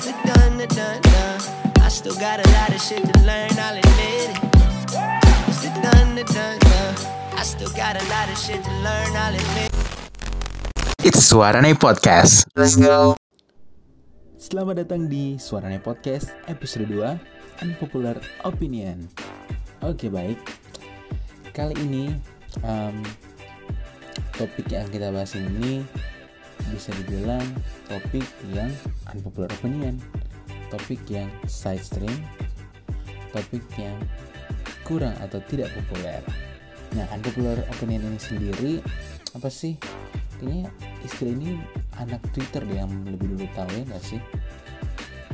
It's the done, the done, done. I still got a lot of shit to learn, I'll admit it. It's the done, the done, done. I still got a lot of shit to learn, I'll admit it. It's Suarane Podcast. Let's go. Selamat datang di Suaranya Podcast episode 2 Unpopular Opinion Oke baik Kali ini um, Topik yang kita bahas ini Bisa dibilang topik yang unpopular opinion Topik yang side stream Topik yang kurang atau tidak populer Nah unpopular opinion ini sendiri Apa sih? Kayaknya istilah ini anak Twitter deh yang lebih dulu tahu ya gak sih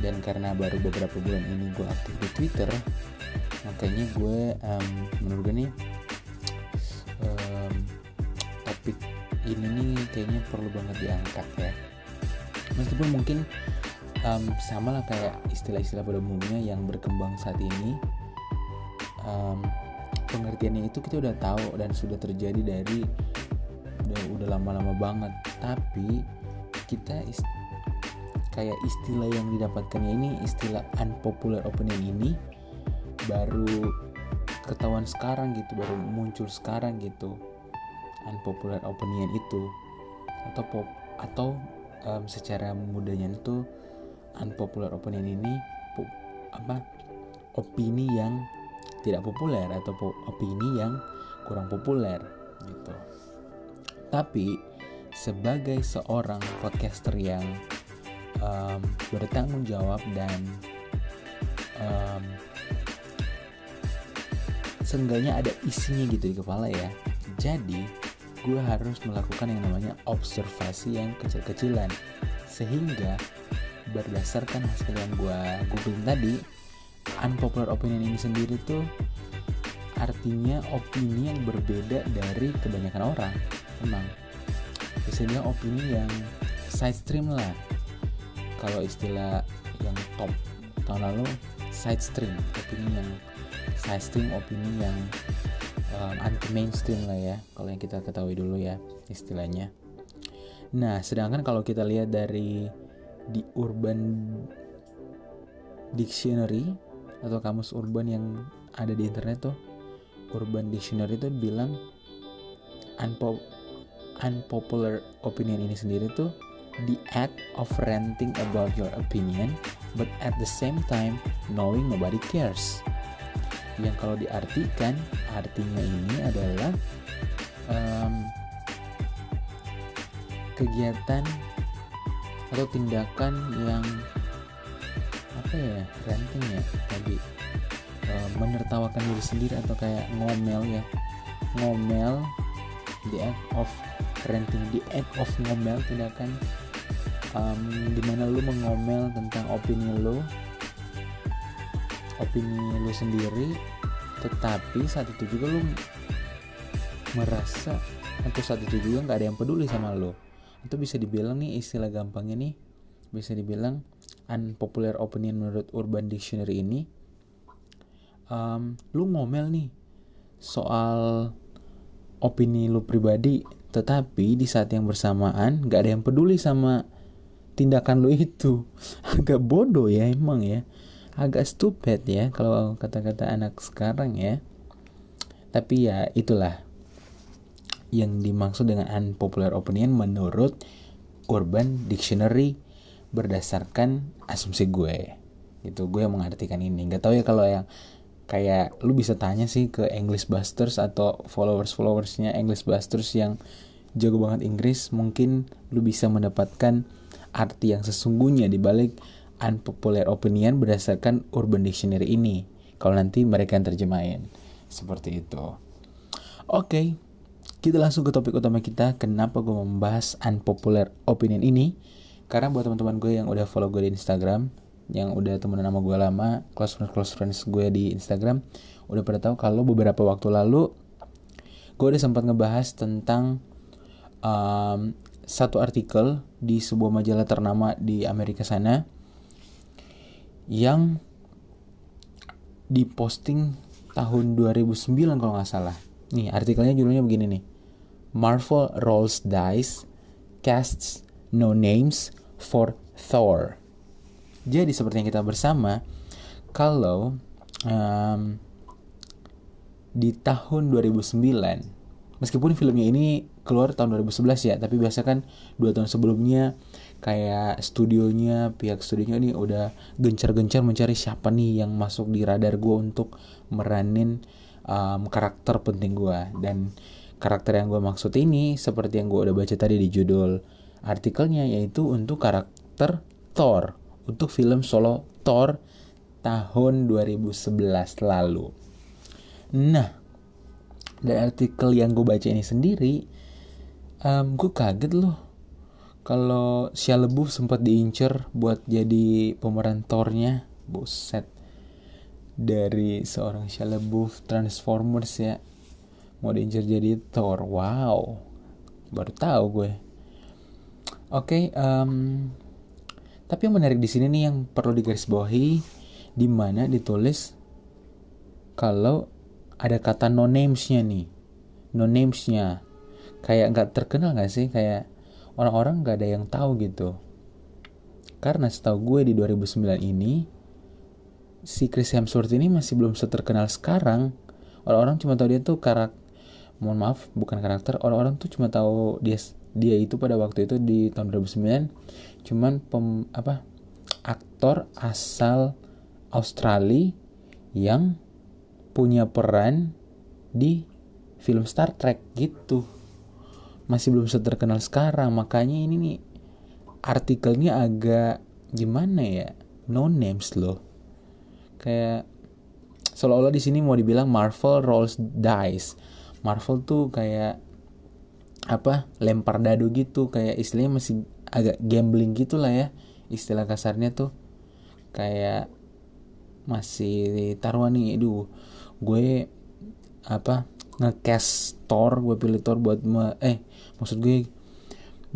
dan karena baru beberapa bulan ini gue aktif di Twitter makanya gue um, menurut gue nih um, ini nih kayaknya perlu banget diangkat ya. Meskipun mungkin um, sama lah kayak istilah-istilah pada umumnya yang berkembang saat ini um, pengertiannya itu kita udah tahu dan sudah terjadi dari udah udah lama-lama banget. Tapi kita ist kayak istilah yang didapatkannya ini istilah unpopular opinion ini baru ketahuan sekarang gitu baru muncul sekarang gitu unpopular opinion itu. Atau pop atau um, secara mudahnya itu unpopular opinion ini pop, apa opini yang tidak populer atau po, opini yang kurang populer gitu. Tapi sebagai seorang podcaster yang um, bertanggung jawab dan um, seenggaknya ada isinya gitu di kepala ya jadi gue harus melakukan yang namanya observasi yang kecil-kecilan. Sehingga berdasarkan hasil yang gue googling tadi unpopular opinion ini sendiri tuh artinya opini yang berbeda dari kebanyakan orang. Emang biasanya opini yang side stream lah. Kalau istilah yang top tahun lalu side stream opini yang side stream opini yang um, anti mainstream lah ya kalau yang kita ketahui dulu ya istilahnya. Nah sedangkan kalau kita lihat dari di urban dictionary atau kamus urban yang ada di internet tuh urban dictionary itu bilang unpop unpopular opinion ini sendiri tuh the act of ranting about your opinion but at the same time knowing nobody cares yang kalau diartikan artinya ini adalah um, kegiatan atau tindakan yang apa ya ranting ya tadi. Uh, menertawakan diri sendiri atau kayak ngomel ya. Ngomel the act of ranting the act of ngomel tindakan um, di mana lu mengomel tentang opini lu opini lu sendiri tetapi saat itu juga lu merasa atau saat itu juga nggak ada yang peduli sama lu. Atau bisa dibilang nih istilah gampangnya nih bisa dibilang unpopular opinion menurut Urban Dictionary ini. Um, lu ngomel nih soal opini lu pribadi tetapi di saat yang bersamaan gak ada yang peduli sama tindakan lu itu. Agak bodoh ya emang ya agak stupid ya kalau kata-kata anak sekarang ya. Tapi ya itulah yang dimaksud dengan unpopular opinion menurut Urban Dictionary berdasarkan asumsi gue. Itu gue yang mengartikan ini. Nggak tahu ya kalau yang kayak lu bisa tanya sih ke English Busters atau followers followersnya English Busters yang jago banget Inggris mungkin lu bisa mendapatkan arti yang sesungguhnya di balik unpopular opinion berdasarkan Urban Dictionary ini. Kalau nanti mereka yang terjemahin. Seperti itu. Oke okay, kita langsung ke topik utama kita. Kenapa gue membahas unpopular opinion ini? Karena buat teman-teman gue yang udah follow gue di Instagram yang udah temenan nama gue lama close friends close friends gue di Instagram udah pada tahu kalau beberapa waktu lalu gue udah sempat ngebahas tentang um, satu artikel di sebuah majalah ternama di Amerika sana yang diposting tahun 2009 kalau nggak salah. Nih artikelnya judulnya begini nih. Marvel rolls dice, casts no names for Thor. Jadi seperti yang kita bersama, kalau um, di tahun 2009, meskipun filmnya ini keluar tahun 2011 ya, tapi biasa kan dua tahun sebelumnya kayak studionya, pihak studionya ini udah gencar-gencar mencari siapa nih yang masuk di radar gue untuk meranin um, karakter penting gue dan karakter yang gue maksud ini seperti yang gue udah baca tadi di judul artikelnya yaitu untuk karakter Thor untuk film solo Thor tahun 2011 lalu. Nah, dari artikel yang gue baca ini sendiri, um, gue kaget loh kalau Shia LaBeouf sempat diincer buat jadi pemeran Thor-nya. Buset. Dari seorang Shia LaBeouf Transformers ya. Mau diincer jadi Thor. Wow. Baru tahu gue. Oke, okay, um, tapi yang menarik di sini nih yang perlu digarisbawahi di mana ditulis kalau ada kata no names-nya nih. No names-nya. Kayak nggak terkenal nggak sih? Kayak orang-orang nggak ada yang tahu gitu. Karena setahu gue di 2009 ini si Chris Hemsworth ini masih belum seterkenal sekarang. Orang-orang cuma tahu dia tuh karak mohon maaf bukan karakter orang-orang tuh cuma tahu dia dia itu pada waktu itu di tahun 2009 cuman pem, apa aktor asal Australia yang punya peran di film Star Trek gitu masih belum terkenal sekarang. Makanya ini nih artikelnya agak gimana ya? No names loh. Kayak seolah-olah di sini mau dibilang Marvel rolls dice. Marvel tuh kayak apa lempar dadu gitu. Kayak istilahnya masih agak gambling gitu lah ya istilah kasarnya tuh. Kayak masih taruhan nih aduh gue apa ngecast Thor gue pilih Thor buat me, eh maksud gue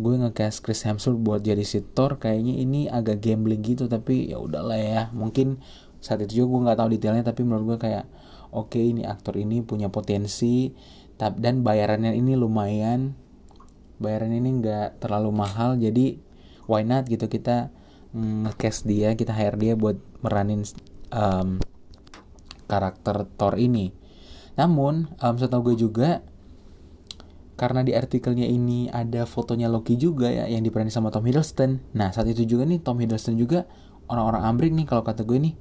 gue ngecast Chris Hemsworth buat jadi si Thor kayaknya ini agak gambling gitu tapi ya udahlah ya. Mungkin saat itu juga gue nggak tahu detailnya tapi menurut gue kayak oke okay, ini aktor ini punya potensi dan bayarannya ini lumayan. Bayaran ini nggak terlalu mahal jadi why not gitu kita nge dia kita hire dia buat meranin um, karakter Thor ini namun um, setahu gue juga karena di artikelnya ini ada fotonya Loki juga ya yang diperanin sama Tom Hiddleston. Nah saat itu juga nih Tom Hiddleston juga orang-orang Amrik nih kalau kata gue nih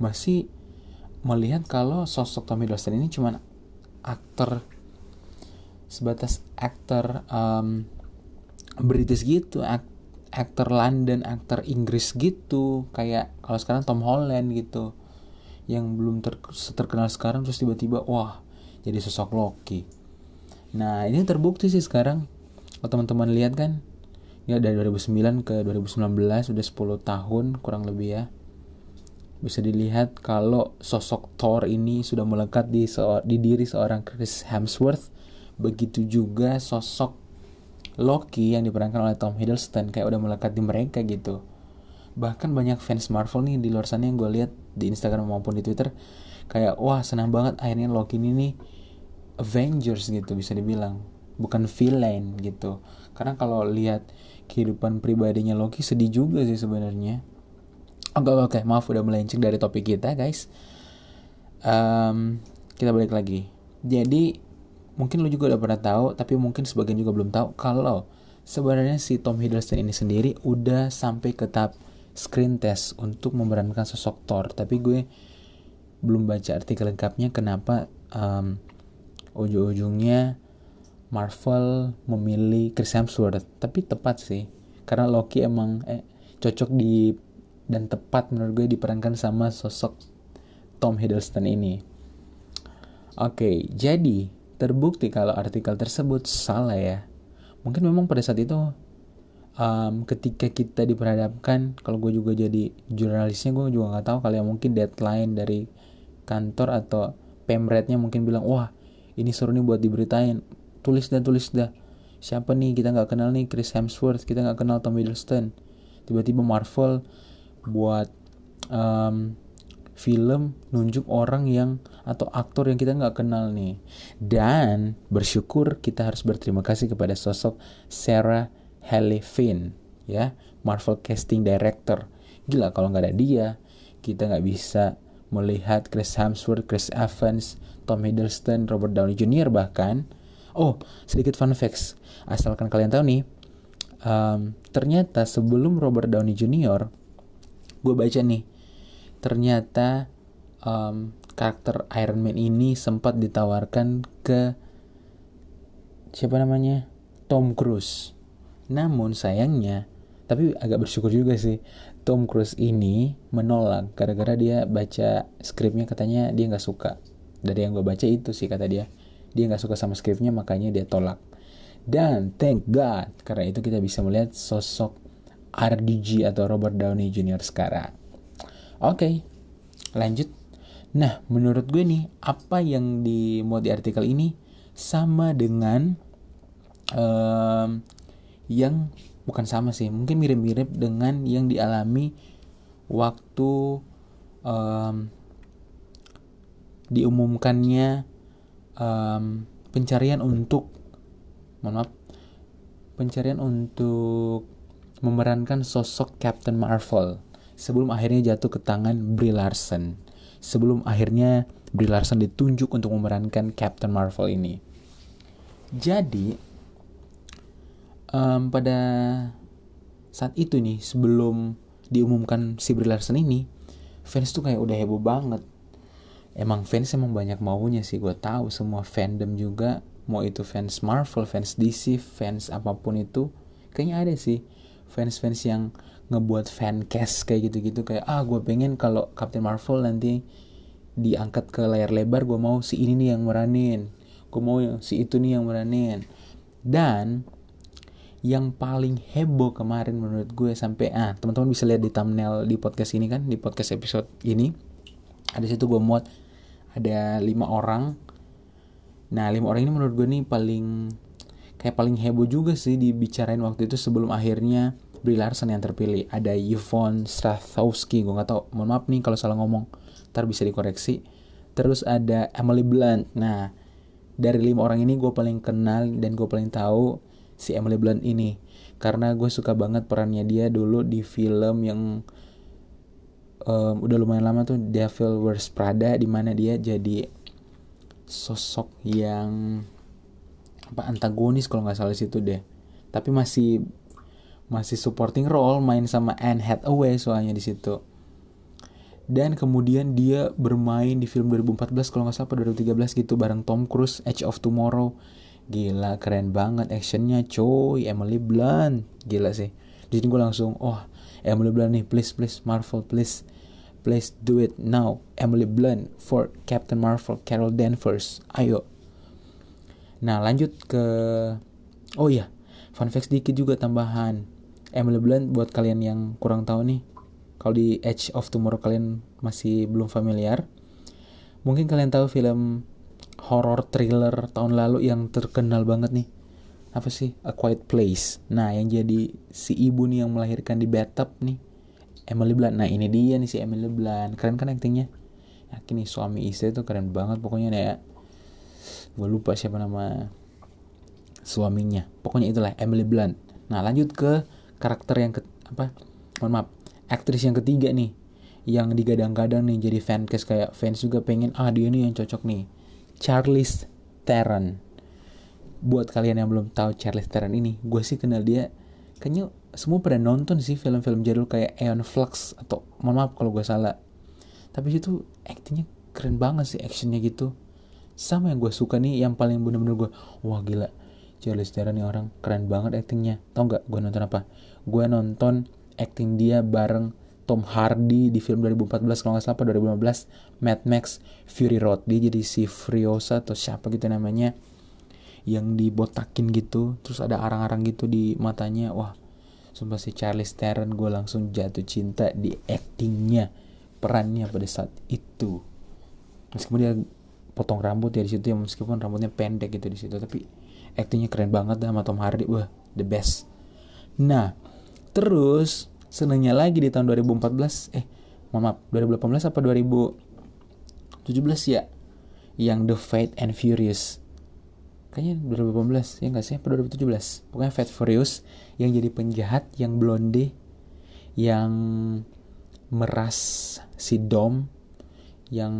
masih melihat kalau sosok Tom Hiddleston ini cuman aktor sebatas aktor um, British gitu ak aktor London aktor Inggris gitu kayak kalau sekarang Tom Holland gitu yang belum ter terkenal sekarang terus tiba-tiba wah jadi sosok Loki. Nah ini terbukti sih sekarang. Kalau teman-teman lihat kan ya dari 2009 ke 2019 udah 10 tahun kurang lebih ya. Bisa dilihat kalau sosok Thor ini sudah melekat di, di diri seorang Chris Hemsworth. Begitu juga sosok Loki yang diperankan oleh Tom Hiddleston kayak udah melekat di mereka gitu bahkan banyak fans Marvel nih di luar sana yang gue lihat di Instagram maupun di Twitter kayak wah senang banget akhirnya Loki ini nih Avengers gitu bisa dibilang. Bukan villain gitu. Karena kalau lihat kehidupan pribadinya Loki sedih juga sih sebenarnya. Oke oke okay. maaf udah melenceng dari topik kita guys. Um, kita balik lagi. Jadi mungkin lu juga udah pernah tahu tapi mungkin sebagian juga belum tahu kalau sebenarnya si Tom Hiddleston ini sendiri udah sampai ke tahap screen test untuk memerankan sosok Thor. Tapi gue belum baca artikel lengkapnya kenapa um, ujung-ujungnya Marvel memilih Chris Hemsworth. Tapi tepat sih karena Loki emang eh, cocok di dan tepat menurut gue diperankan sama sosok Tom Hiddleston ini. Oke okay, jadi terbukti kalau artikel tersebut salah ya. Mungkin memang pada saat itu um, ketika kita diperhadapkan, kalau gue juga jadi jurnalisnya gue juga nggak tahu kali ya mungkin deadline dari kantor atau pemretnya mungkin bilang wah ini suruh nih buat diberitain. Tulis dah tulis dah. Siapa nih? Kita nggak kenal nih Chris Hemsworth. Kita nggak kenal Tom Hiddleston. Tiba-tiba Marvel buat um, film nunjuk orang yang atau aktor yang kita nggak kenal nih. Dan bersyukur kita harus berterima kasih kepada sosok Sarah Haley Finn ya Marvel casting director gila kalau nggak ada dia kita nggak bisa melihat Chris Hemsworth, Chris Evans, Tom Hiddleston, Robert Downey Jr. bahkan oh sedikit fun facts asalkan kalian tahu nih um, ternyata sebelum Robert Downey Jr. gue baca nih ternyata um, karakter Iron Man ini sempat ditawarkan ke siapa namanya Tom Cruise namun sayangnya tapi agak bersyukur juga sih Tom Cruise ini menolak gara-gara dia baca skripnya katanya dia nggak suka. Dari yang gue baca itu sih kata dia dia nggak suka sama skripnya makanya dia tolak. Dan thank God karena itu kita bisa melihat sosok RDG atau Robert Downey Jr. sekarang. Oke okay, lanjut. Nah menurut gue nih apa yang dimuat di artikel ini sama dengan um, yang bukan sama sih mungkin mirip-mirip dengan yang dialami waktu um, diumumkannya um, pencarian untuk mohon maaf pencarian untuk memerankan sosok Captain Marvel sebelum akhirnya jatuh ke tangan Brie Larson. Sebelum akhirnya Brie Larson ditunjuk untuk memerankan Captain Marvel ini. Jadi um, pada saat itu nih sebelum diumumkan si Brie Larson ini fans tuh kayak udah heboh banget. Emang fans emang banyak maunya sih gue tahu semua fandom juga mau itu fans Marvel fans DC fans apa pun itu kayaknya ada sih fans-fans yang ngebuat fan cast kayak gitu-gitu kayak ah gue pengen kalau Captain Marvel nanti diangkat ke layar lebar gue mau si ini nih yang meranin gue mau si itu nih yang meranin. Dan yang paling heboh kemarin menurut gue sampai ah teman-teman bisa lihat di thumbnail di podcast ini kan di podcast episode ini. Ada situ gue muat ada lima orang. Nah lima orang ini menurut gue nih paling kayak paling heboh juga sih dibicarain waktu itu sebelum akhirnya Brie Larson yang terpilih. Ada Yvonne Strathowski gue nggak tau mohon maaf nih kalau salah ngomong ntar bisa dikoreksi. Terus ada Emily Blunt. Nah dari lima orang ini gue paling kenal dan gue paling tahu si Emily Blunt ini. Karena gue suka banget perannya dia dulu di film yang um, udah lumayan lama tuh Devil Wears Prada di mana dia jadi sosok yang apa antagonis kalau nggak salah situ deh. Tapi masih masih supporting role main sama Anne Hathaway soalnya di situ. Dan kemudian dia bermain di film 2014 kalau nggak salah 2013 gitu bareng Tom Cruise Edge of Tomorrow Gila keren banget actionnya coy Emily Blunt. Gila sih. Di gue langsung oh Emily Blunt nih. Please please Marvel please. Please do it now. Emily Blunt for Captain Marvel Carol Danvers. Ayo. Nah lanjut ke oh iya fun fact sedikit juga tambahan. Emily Blunt buat kalian yang kurang tahu nih kalau di Edge of Tomorrow kalian masih belum familiar mungkin kalian tahu film horror thriller tahun lalu yang terkenal banget nih. Apa sih? A Quiet Place. Nah yang jadi si ibu nih yang melahirkan di bathtub nih Emily Blunt. Nah ini dia nih si Emily Blunt. Keren kan aktingnya? Yakin nih suami istri tuh keren banget pokoknya ya. Gue lupa siapa nama suaminya. Pokoknya itulah Emily Blunt. Nah lanjut ke karakter yang ke apa? Mohon maaf aktris yang ketiga nih yang digadang-gadang nih jadi fancast kayak fans juga pengen ah dia nih yang cocok nih Charles Theron. Buat kalian yang belum tahu Charles Theron ini gue sih kenal dia kayaknya semua pada nonton sih film-film jadul kayak Aeon Flux atau mohon maaf kalau gue salah. Tapi itu aktingnya keren banget sih actionnya gitu. Sama yang gue suka nih yang paling bener-bener gue wah gila Charles Theron nih orang keren banget actingnya tau nggak gue nonton apa? Gue nonton acting dia bareng Tom Hardy di film 2014 kalau nggak salah 2015 Mad Max Fury Road. Dia jadi si Furiosa atau siapa gitu namanya yang dibotakin gitu terus ada arang-arang gitu di matanya. Wah sumpah si Charles Theron gue langsung jatuh cinta di actingnya perannya pada saat itu. Meskipun dia potong rambut ya di situ ya meskipun rambutnya pendek gitu di situ tapi actingnya keren banget sama Tom Hardy. Wah the best. Nah terus senengnya lagi di tahun 2014 eh maaf 2018 apa 2017 ya? Yang The Fate and Furious. Kayaknya 2018 ya nggak sih? Apa 2017 pokoknya Fate Furious yang jadi penjahat yang blonde yang meras si Dom yang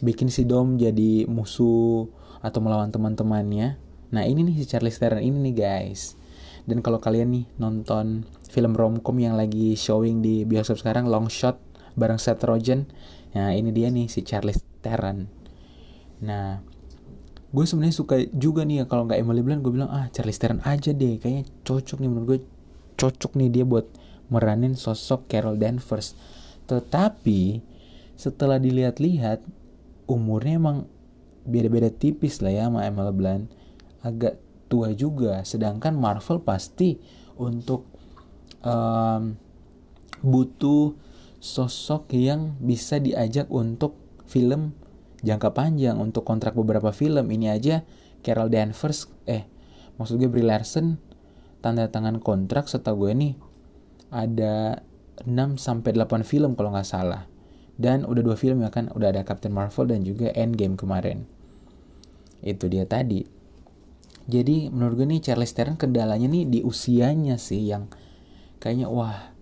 bikin si Dom jadi musuh atau melawan teman-temannya. Nah ini nih si Charlie Theron ini nih guys. Dan kalau kalian nih nonton film romcom yang lagi showing di bioskop sekarang Long Shot bareng Seth Rogen, nah ini dia nih si Charlie Theron. Nah gue sebenarnya suka juga nih ya kalau nggak Emily Blunt gue bilang ah Charlie Theron aja deh kayaknya cocok nih menurut gue cocok nih dia buat meranin sosok Carol Danvers. Tetapi setelah dilihat-lihat umurnya emang beda-beda tipis lah ya sama Emily Blunt. Agak tua juga sedangkan Marvel pasti untuk um, butuh sosok yang bisa diajak untuk film jangka panjang untuk kontrak beberapa film. Ini aja Carol Danvers eh maksud gue Brie Larson tanda tangan kontrak setahu gue nih ada 6 sampai 8 film kalau nggak salah. Dan udah dua film ya kan udah ada Captain Marvel dan juga Endgame kemarin. Itu dia tadi. Jadi menurut gue nih Charles Theron kendalanya nih di usianya sih yang kayaknya wah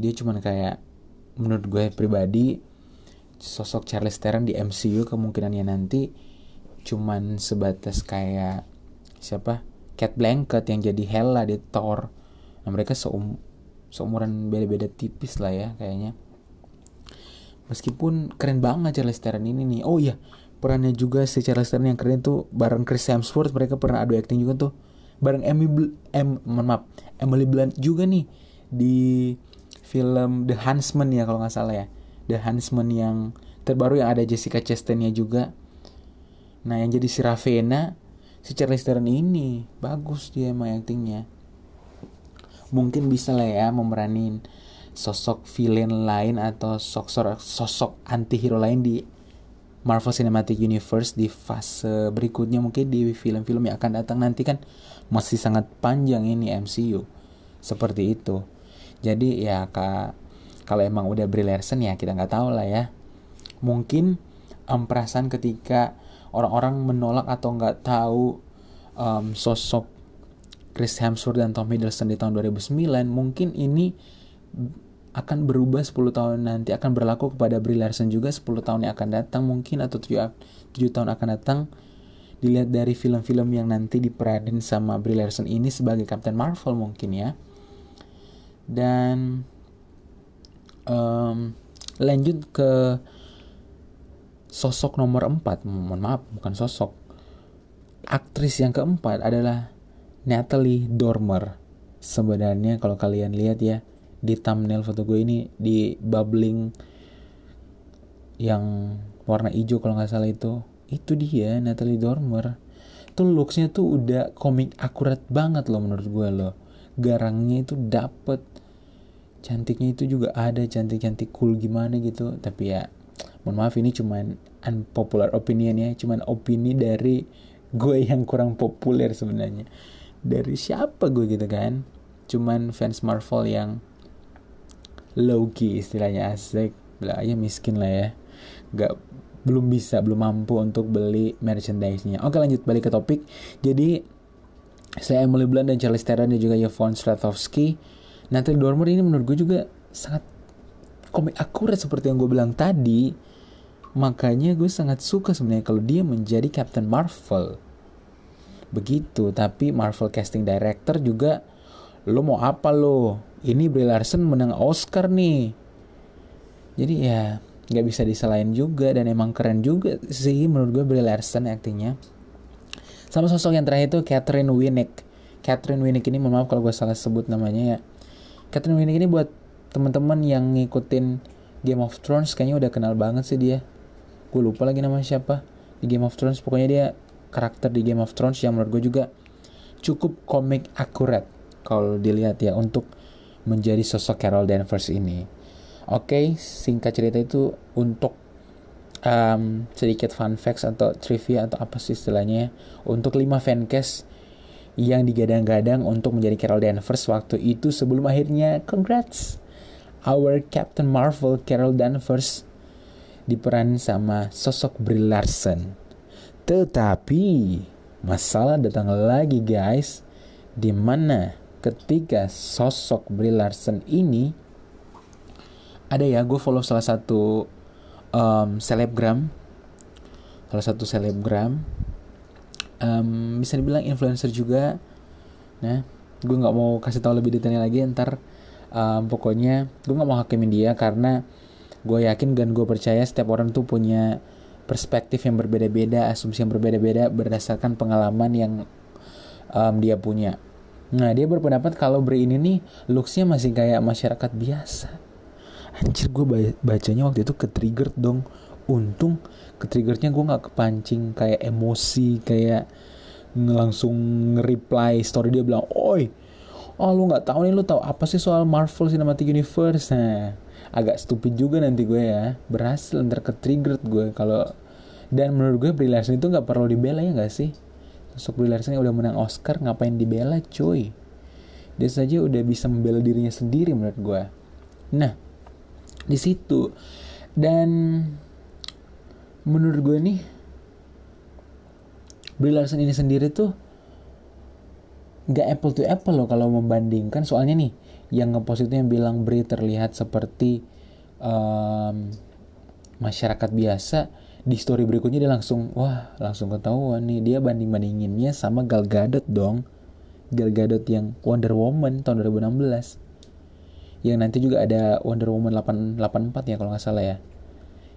dia cuman kayak menurut gue pribadi sosok Charles Theron di MCU kemungkinannya nanti cuman sebatas kayak siapa? Cat Blanket yang jadi Hela di Thor. Nah mereka seum seumuran beda-beda tipis lah ya kayaknya. Meskipun keren banget Charles Theron ini nih. Oh iya perannya juga si Charles Theron yang keren tuh bareng Chris Hemsworth mereka pernah adu acting juga tuh. Bareng Emily Bl em maaf Emily Blunt juga nih di film The Huntsman ya kalau nggak salah ya The Huntsman yang terbaru yang ada Jessica Chastainnya juga. Nah yang jadi si Ravenna si Charlize Theron ini bagus dia main actingnya. Mungkin bisa lah ya memeranin sosok villain lain atau sosok sosok anti hero lain di Marvel Cinematic Universe di fase berikutnya mungkin di film-film yang akan datang nanti kan masih sangat panjang ini MCU seperti itu jadi ya kak kalau emang udah Brie Larson ya kita nggak tahu lah ya. Mungkin um, perasaan ketika orang-orang menolak atau nggak tahu um, sosok Chris Hemsworth dan Tom Hiddleston di tahun 2009 mungkin ini akan berubah 10 tahun nanti akan berlaku kepada Brie Larson juga 10 tahun yang akan datang mungkin atau 7, 7 tahun akan datang. Dilihat dari film-film yang nanti diperanin sama Brie Larson ini sebagai Captain Marvel mungkin ya dan um, lanjut ke sosok nomor 4 mohon maaf bukan sosok. Aktris yang keempat adalah Natalie Dormer. Sebenarnya kalau kalian lihat ya di thumbnail foto gue ini di bubbling yang warna hijau kalau nggak salah itu itu dia Natalie Dormer. Tuh looksnya tuh udah komik akurat banget loh menurut gue loh. Garangnya itu dapet cantiknya itu juga ada cantik-cantik cool gimana gitu. Tapi ya mohon maaf ini cuman unpopular opinion ya. Cuman opini dari gue yang kurang populer sebenarnya. Dari siapa gue gitu kan? Cuman fans Marvel yang low key istilahnya asik. Lah ya miskin lah ya. Nggak belum bisa belum mampu untuk beli merchandise-nya. Oke lanjut balik ke topik. Jadi saya Emily Blunt dan Charles Theron dan juga Yvonne Strahovski Natalie Dormer ini menurut gue juga sangat komik akurat seperti yang gue bilang tadi. Makanya gue sangat suka sebenarnya kalau dia menjadi Captain Marvel. Begitu tapi Marvel casting director juga lo mau apa lo? Ini Brie Larson menang Oscar nih. Jadi ya nggak bisa disalahin juga dan emang keren juga sih menurut gue Brie Larson aktingnya sama sosok yang terakhir itu Catherine Winnick. Catherine Winnick ini mohon maaf kalau gue salah sebut namanya ya Catherine Winnick ini buat teman-teman yang ngikutin Game of Thrones kayaknya udah kenal banget sih dia. Gue lupa lagi nama siapa di Game of Thrones. Pokoknya dia karakter di Game of Thrones yang menurut gue juga cukup komik akurat kalau dilihat ya untuk menjadi sosok Carol Danvers ini. Oke, okay, singkat cerita itu untuk um, sedikit fun facts atau trivia atau apa sih istilahnya ya. Untuk 5 fancast yang digadang-gadang untuk menjadi Carol Danvers waktu itu sebelum akhirnya congrats our Captain Marvel Carol Danvers diperan sama sosok Brie Larson. Tetapi masalah datang lagi guys, di mana ketika sosok Brie Larson ini ada ya gue follow salah satu um, selebgram salah satu selebgram um, bisa dibilang influencer juga. Nah gue nggak mau kasih tahu lebih detailnya lagi. Ntar um, pokoknya gue nggak mau hakimin dia karena gue yakin dan gue percaya setiap orang tuh punya perspektif yang berbeda-beda asumsi yang berbeda-beda berdasarkan pengalaman yang um, dia punya. Nah dia berpendapat kalau Bri ini nih looksnya masih kayak masyarakat biasa. Anjir gue bacanya waktu itu ke trigger dong. Untung ke triggernya gue nggak kepancing kayak emosi kayak langsung nge-reply story dia bilang oi oh lu nggak tahu nih lu tahu apa sih soal Marvel Cinematic Universe? Nah agak stupid juga nanti gue ya. Berhasil ntar ke trigger gue kalau dan menurut gue Brie Larson itu nggak perlu dibela ya nggak sih? Sosok Brie Larson yang udah menang Oscar ngapain dibela cuy? Dia saja udah bisa membela dirinya sendiri menurut gue nah di situ. Dan menurut gue nih Brie Larson ini sendiri tuh nggak apple to apple loh kalau membandingkan. Soalnya nih yang ngepost itu yang bilang Brie terlihat seperti um, masyarakat biasa di story berikutnya dia langsung wah langsung ketahuan nih dia banding bandinginnya sama Gal Gadot dong. Gal Gadot yang Wonder Woman tahun 2016 yang nanti juga ada Wonder Woman 884 ya kalau nggak salah ya.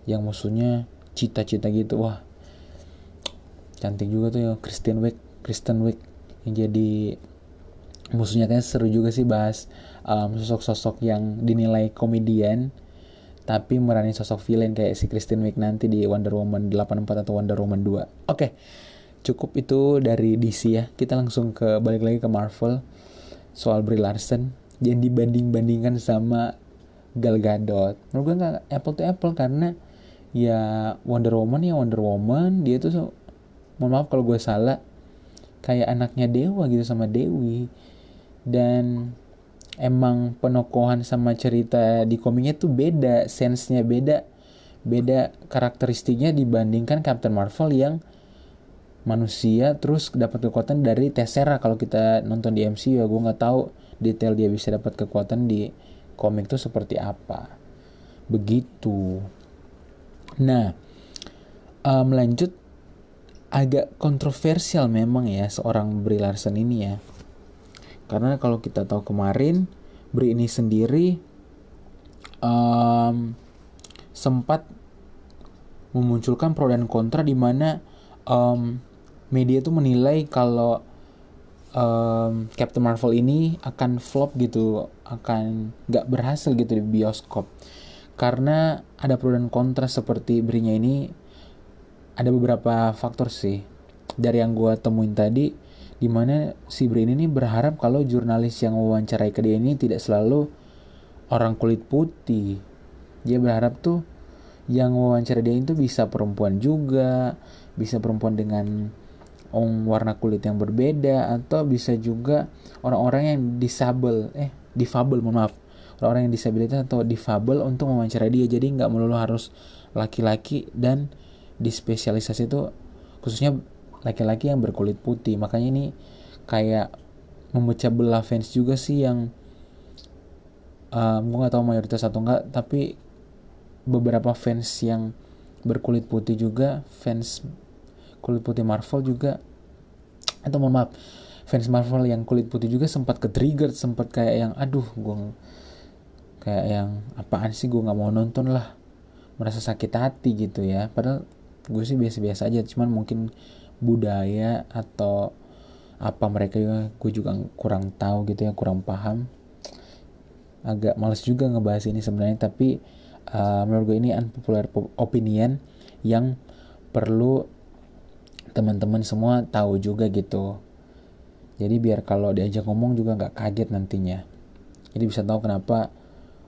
Yang musuhnya cita-cita gitu. Wah cantik juga tuh ya Kristen Wiig Kristen Wiig yang jadi musuhnya kayaknya seru juga sih bahas um, sosok-sosok yang dinilai komedian tapi merani sosok villain kayak si Kristen Wiig nanti di Wonder Woman 84 atau Wonder Woman 2 oke okay. cukup itu dari DC ya. Kita langsung ke balik lagi ke Marvel soal Brie Larson yang dibanding-bandingkan sama Gal Gadot. Menurut gue gak apple to apple karena ya Wonder Woman ya Wonder Woman. Dia tuh mohon maaf kalau gue salah. Kayak anaknya Dewa gitu sama Dewi. Dan emang penokohan sama cerita di komiknya tuh beda sensenya beda. Beda karakteristiknya dibandingkan Captain Marvel yang manusia terus dapat kekuatan dari Tessera kalau kita nonton di MCU ya. Gue nggak tahu detail dia bisa dapat kekuatan di komik tuh seperti apa. Begitu nah um, lanjut agak kontroversial memang ya seorang Brie Larson ini ya karena kalau kita tahu kemarin Brie ini sendiri um, sempat memunculkan pro dan kontra di mana um, media tuh menilai kalau um, Captain Marvel ini akan flop gitu, akan nggak berhasil gitu di bioskop. Karena ada pro dan kontra seperti berinya ini, ada beberapa faktor sih. Dari yang gue temuin tadi, di mana si Bri ini berharap kalau jurnalis yang mewawancarai ke dia ini tidak selalu orang kulit putih. Dia berharap tuh yang wawancara dia itu bisa perempuan juga, bisa perempuan dengan orang warna kulit yang berbeda atau bisa juga orang-orang yang disable eh difabel mohon maaf orang-orang yang disabilitas atau difabel untuk mewawancarai dia. Jadi nggak melulu harus laki-laki dan di spesialisasi itu khususnya laki-laki yang berkulit putih. Makanya ini kayak memecah belah fans juga sih yang uh, gue nggak tahu mayoritas atau enggak tapi beberapa fans yang berkulit putih juga fans kulit putih Marvel juga atau mohon maaf fans Marvel yang kulit putih juga sempat ke trigger sempat kayak yang aduh gue kayak yang apaan sih gue nggak mau nonton lah. Merasa sakit hati gitu ya. Padahal gue sih biasa-biasa aja cuman mungkin budaya atau apa mereka juga gue juga kurang tahu gitu ya kurang paham. Agak males juga ngebahas ini sebenarnya tapi uh, menurut gue ini unpopular opinion yang perlu teman-teman semua tahu juga gitu. Jadi biar kalau diajak ngomong juga nggak kaget nantinya. Jadi bisa tahu kenapa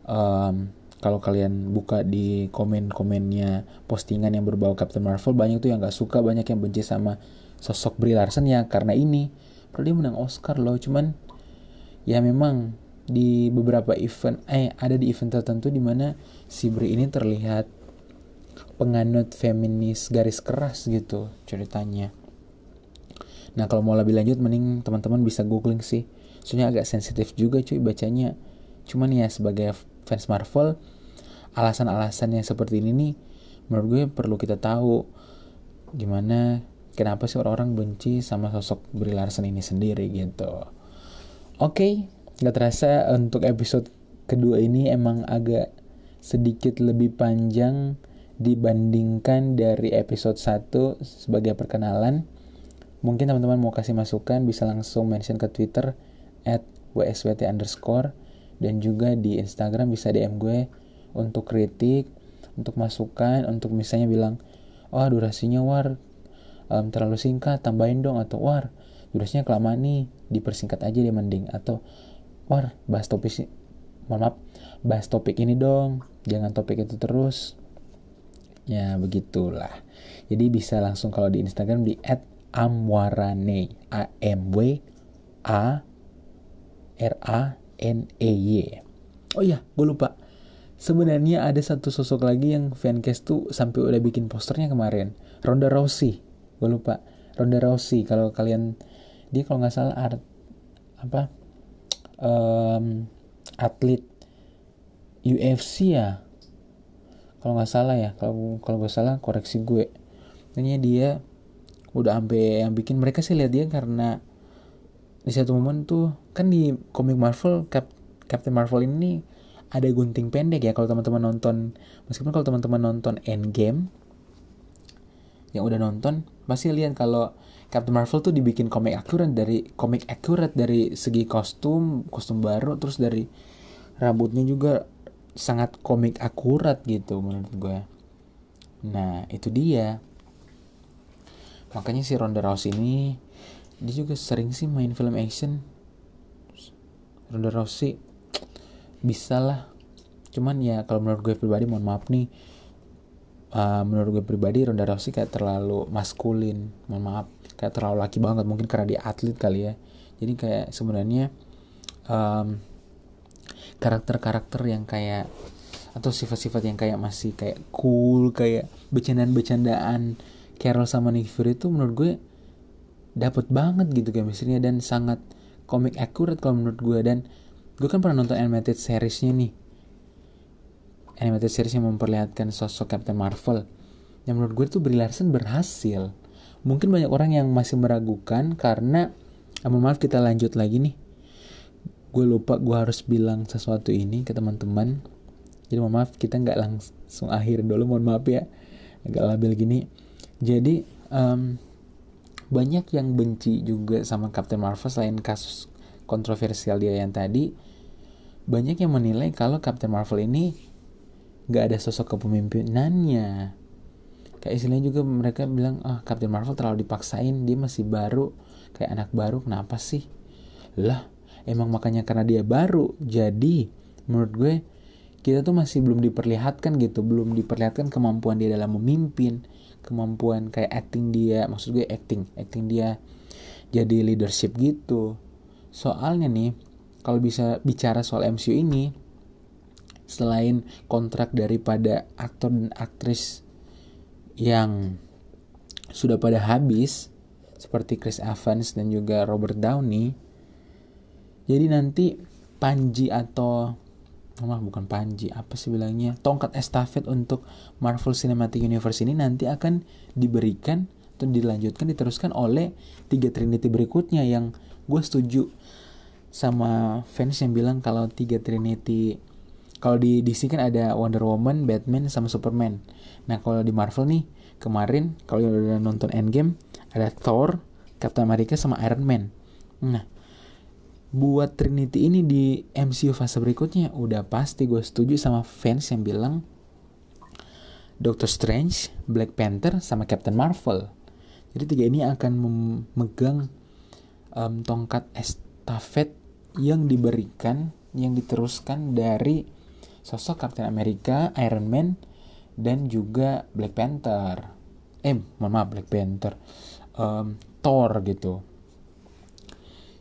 um, kalau kalian buka di komen-komennya postingan yang berbau Captain Marvel banyak tuh yang nggak suka banyak yang benci sama sosok Brie Larson ya karena ini padahal dia menang Oscar loh cuman ya memang di beberapa event eh ada di event tertentu di mana si Brie ini terlihat penganut feminis garis keras gitu ceritanya. Nah kalau mau lebih lanjut mending teman-teman bisa googling sih. Soalnya agak sensitif juga cuy bacanya. Cuman ya sebagai fans Marvel alasan-alasan yang seperti ini nih menurut gue perlu kita tahu gimana kenapa sih orang-orang benci sama sosok Brie Larson ini sendiri gitu. Oke okay, nggak terasa untuk episode kedua ini emang agak sedikit lebih panjang dibandingkan dari episode 1 sebagai perkenalan. Mungkin teman-teman mau kasih masukan bisa langsung mention ke Twitter at wswt underscore dan juga di Instagram bisa DM gue untuk kritik untuk masukan untuk misalnya bilang wah oh, durasinya war um, terlalu singkat tambahin dong atau war durasinya kelamaan nih dipersingkat aja deh mending atau war bahas topik mohon maaf bahas topik ini dong jangan topik itu terus. Ya begitulah. Jadi bisa langsung kalau di Instagram di amwarane a m w a r a n e y. Oh iya gue lupa. Sebenarnya ada satu sosok lagi yang fancast tuh sampai udah bikin posternya kemarin. Ronda Rousey. Gue lupa. Ronda Rousey. Kalau kalian dia kalau nggak salah art apa um, atlet UFC ya? Kalau nggak salah ya. Kalau kalau gue salah koreksi gue. Kayaknya dia udah sampai yang bikin. Mereka sih lihat dia karena di satu momen tuh kan di komik Marvel Cap Captain Marvel ini ada gunting pendek ya kalau teman-teman nonton. Meskipun kalau teman-teman nonton Endgame yang udah nonton pasti lihat kalau Captain Marvel tuh dibikin komik akurat dari komik akurat dari segi kostum kostum baru terus dari rambutnya juga sangat komik akurat gitu menurut gue. Nah itu dia. Makanya si Ronda Rousey ini dia juga sering sih main film action Ronda Rousey bisa lah. Cuman ya kalau menurut gue pribadi mohon maaf nih. Uh, menurut gue pribadi Ronda Rousey kayak terlalu maskulin. Mohon maaf kayak terlalu laki banget. Mungkin karena dia atlet kali ya. Jadi kayak sebenarnya um, karakter-karakter yang kayak atau sifat-sifat yang kayak masih kayak cool kayak bercandaan-bercandaan Carol sama Nick Fury itu menurut gue dapat banget gitu chemistry dan sangat komik akurat kalau menurut gue dan gue kan pernah nonton animated seriesnya nih. Animated series yang memperlihatkan sosok Captain Marvel. Yang menurut gue tuh Brie Larson berhasil. Mungkin banyak orang yang masih meragukan karena mohon maaf kita lanjut lagi nih. Gue lupa gue harus bilang sesuatu ini ke teman-teman. Jadi mohon maaf kita nggak langsung akhir dulu mohon maaf ya. Agak labil gini. Jadi um, banyak yang benci juga sama Captain Marvel selain kasus kontroversial dia yang tadi. Banyak yang menilai kalau Captain Marvel ini nggak ada sosok kepemimpinannya. Kayak istilahnya juga mereka bilang ah Captain Marvel terlalu dipaksain dia masih baru. Kayak anak baru kenapa sih? Lah emang makanya karena dia baru jadi menurut gue kita tuh masih belum diperlihatkan gitu belum diperlihatkan kemampuan dia dalam memimpin kemampuan kayak acting dia maksud gue acting acting dia jadi leadership gitu. Soalnya nih kalau bisa bicara soal MCU ini selain kontrak daripada aktor dan aktris yang sudah pada habis seperti Chris Evans dan juga Robert Downey jadi nanti Panji atau oh, bukan panji apa sih bilangnya tongkat estafet untuk Marvel Cinematic Universe ini nanti akan diberikan atau dilanjutkan diteruskan oleh tiga Trinity berikutnya yang gue setuju sama fans yang bilang kalau tiga Trinity kalau di DC kan ada Wonder Woman, Batman, sama Superman. Nah kalau di Marvel nih kemarin kalau udah nonton Endgame ada Thor, Captain America sama Iron Man. Nah buat Trinity ini di MCU fase berikutnya udah pasti gue setuju sama fans yang bilang Doctor Strange, Black Panther, sama Captain Marvel. Jadi tiga ini akan memegang um, tongkat estafet yang diberikan, yang diteruskan dari sosok Captain America, Iron Man, dan juga Black Panther. Eh, mohon maaf Black Panther, um, Thor gitu.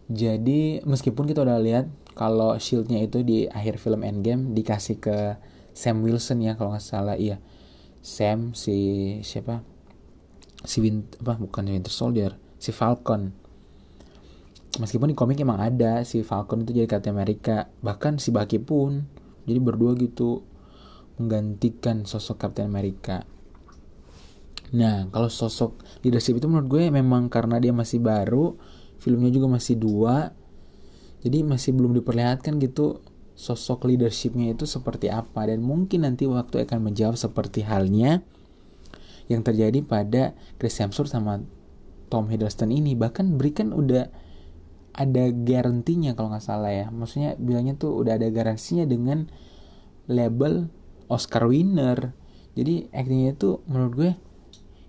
Jadi meskipun kita udah lihat kalau shieldnya itu di akhir film Endgame dikasih ke Sam Wilson ya kalau nggak salah iya. Sam si siapa? Si Win apa bukan Winter Soldier si Falcon. Meskipun di komik emang ada si Falcon itu jadi Captain America bahkan si Bucky pun jadi berdua gitu menggantikan sosok Captain America. Nah, kalau sosok leadership itu menurut gue memang karena dia masih baru, filmnya juga masih dua, jadi masih belum diperlihatkan gitu sosok leadershipnya itu seperti apa. Dan mungkin nanti waktu akan menjawab seperti halnya yang terjadi pada Chris Hemsworth sama Tom Hiddleston ini. Bahkan berikan udah ada garantinya kalau nggak salah ya. Maksudnya bilangnya tuh udah ada garansinya dengan label Oscar winner. Jadi actingnya itu menurut gue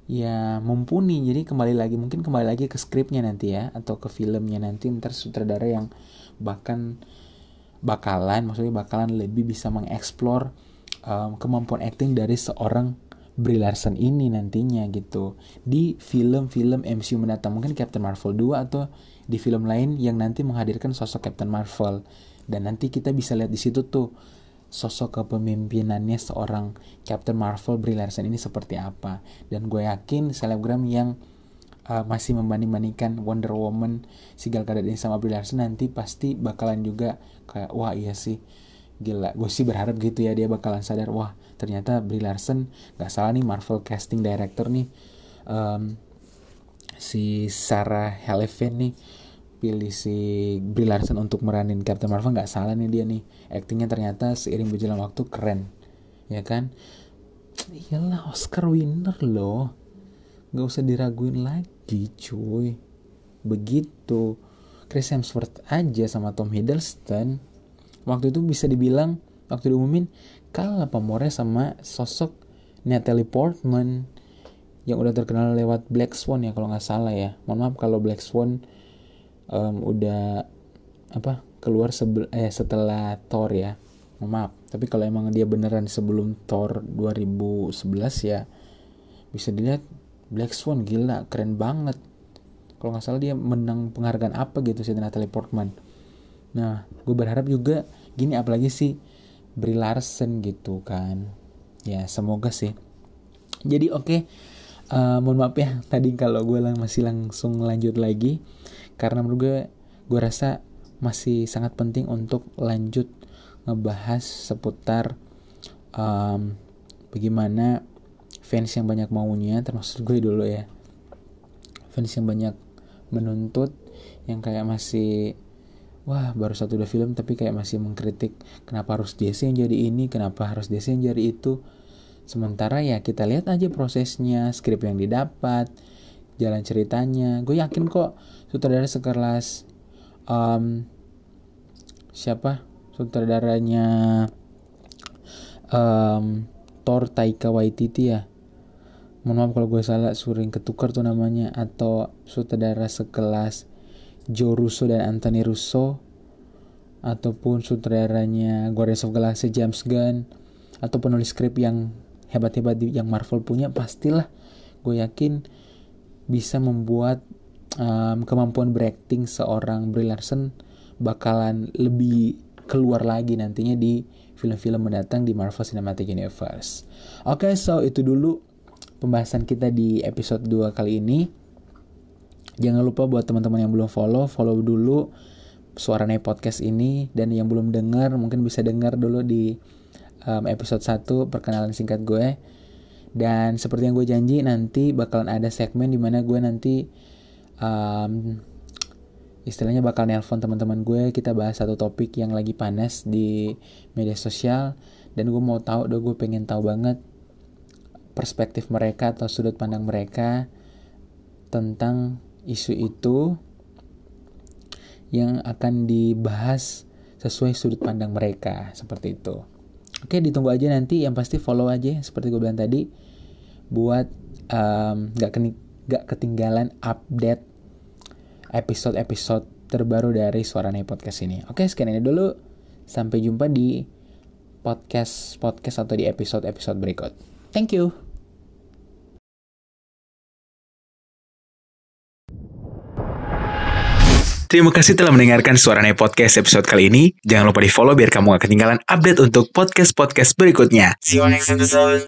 ya mumpuni. Jadi kembali lagi mungkin kembali lagi ke skripnya nanti ya atau ke filmnya nanti. Ntar sutradara yang bahkan bakalan maksudnya bakalan lebih bisa mengeksplor um, kemampuan acting dari seorang Brie Larson ini nantinya gitu. Di film-film MCU mendatang. Mungkin Captain Marvel 2 atau di film lain yang nanti menghadirkan sosok Captain Marvel. Dan nanti kita bisa lihat di situ tuh sosok kepemimpinannya seorang Captain Marvel Brie Larson ini seperti apa. Dan gue yakin selebgram yang uh, masih membanding-bandingkan Wonder Woman si Gal Gadot ini sama Brie Larson nanti pasti bakalan juga kayak wah iya sih gila. Gue sih berharap gitu ya dia bakalan sadar wah ternyata Brie Larson gak salah nih Marvel casting director nih. Um, si Sarah Hellevan nih pilih si Brie Larson untuk meranin Captain Marvel gak salah nih dia nih. Aktingnya ternyata seiring berjalan waktu keren ya kan? Iyalah Oscar winner loh. Gak usah diraguin lagi cuy. Begitu. Chris Hemsworth aja sama Tom Hiddleston. Waktu itu bisa dibilang waktu diumumin kalah pamornya sama sosok Natalie Portman yang udah terkenal lewat Black Swan ya kalau nggak salah ya. Mohon maaf kalau Black Swan um, udah apa keluar sebel eh setelah Thor ya. Maaf tapi kalau emang dia beneran sebelum Thor 2011 ya bisa dilihat Black Swan gila keren banget. Kalau nggak salah dia menang penghargaan apa gitu si Natalie Portman. Nah, gue berharap juga gini apalagi sih Brie Larson gitu kan. Ya, semoga sih. Jadi oke, okay, uh, eh, mohon maaf ya tadi kalau gue lang masih langsung lanjut lagi karena menurut gue gue rasa masih sangat penting untuk lanjut ngebahas seputar um, bagaimana fans yang banyak maunya termasuk gue dulu ya. Fans yang banyak menuntut yang kayak masih wah baru satu udah film tapi kayak masih mengkritik kenapa harus DC yang jadi ini kenapa harus DC yang jadi itu? Sementara ya kita lihat aja prosesnya skrip yang didapat jalan ceritanya. Gue yakin kok sutradara sekelas um, siapa? Sutradaranya um, Thor Taika Waititi ya. Mohon maaf kalau gue salah sering ketukar tuh namanya. Atau sutradara sekelas Joe Russo dan Anthony Russo. Ataupun sutradaranya Guardians of Galaxy James Gunn. Atau penulis skrip yang hebat-hebat yang Marvel punya pastilah. Gue yakin bisa membuat um, kemampuan berakting seorang Brie Larson bakalan lebih keluar lagi nantinya di film-film mendatang di Marvel Cinematic Universe. Oke, okay, so itu dulu pembahasan kita di episode 2 kali ini. Jangan lupa buat teman-teman yang belum follow, follow dulu Suara Suarane Podcast ini dan yang belum dengar mungkin bisa dengar dulu di um, episode 1 perkenalan singkat gue. Dan seperti yang gue janji nanti bakalan ada segmen di mana gue nanti um, istilahnya bakal nelpon teman-teman gue kita bahas satu topik yang lagi panas di media sosial dan gue mau tahu, udah gue pengen tahu banget perspektif mereka atau sudut pandang mereka tentang isu itu yang akan dibahas sesuai sudut pandang mereka seperti itu. Oke, ditunggu aja nanti. Yang pasti follow aja seperti gue bilang tadi buat um, gak ketinggalan update episode-episode terbaru dari Suara Nih Podcast ini. Oke, sekian ini dulu. Sampai jumpa di podcast podcast atau di episode-episode berikut. Thank you. Terima kasih telah mendengarkan Suaranya Podcast episode kali ini. Jangan lupa di follow biar kamu gak ketinggalan update untuk podcast-podcast berikutnya. See you next episode.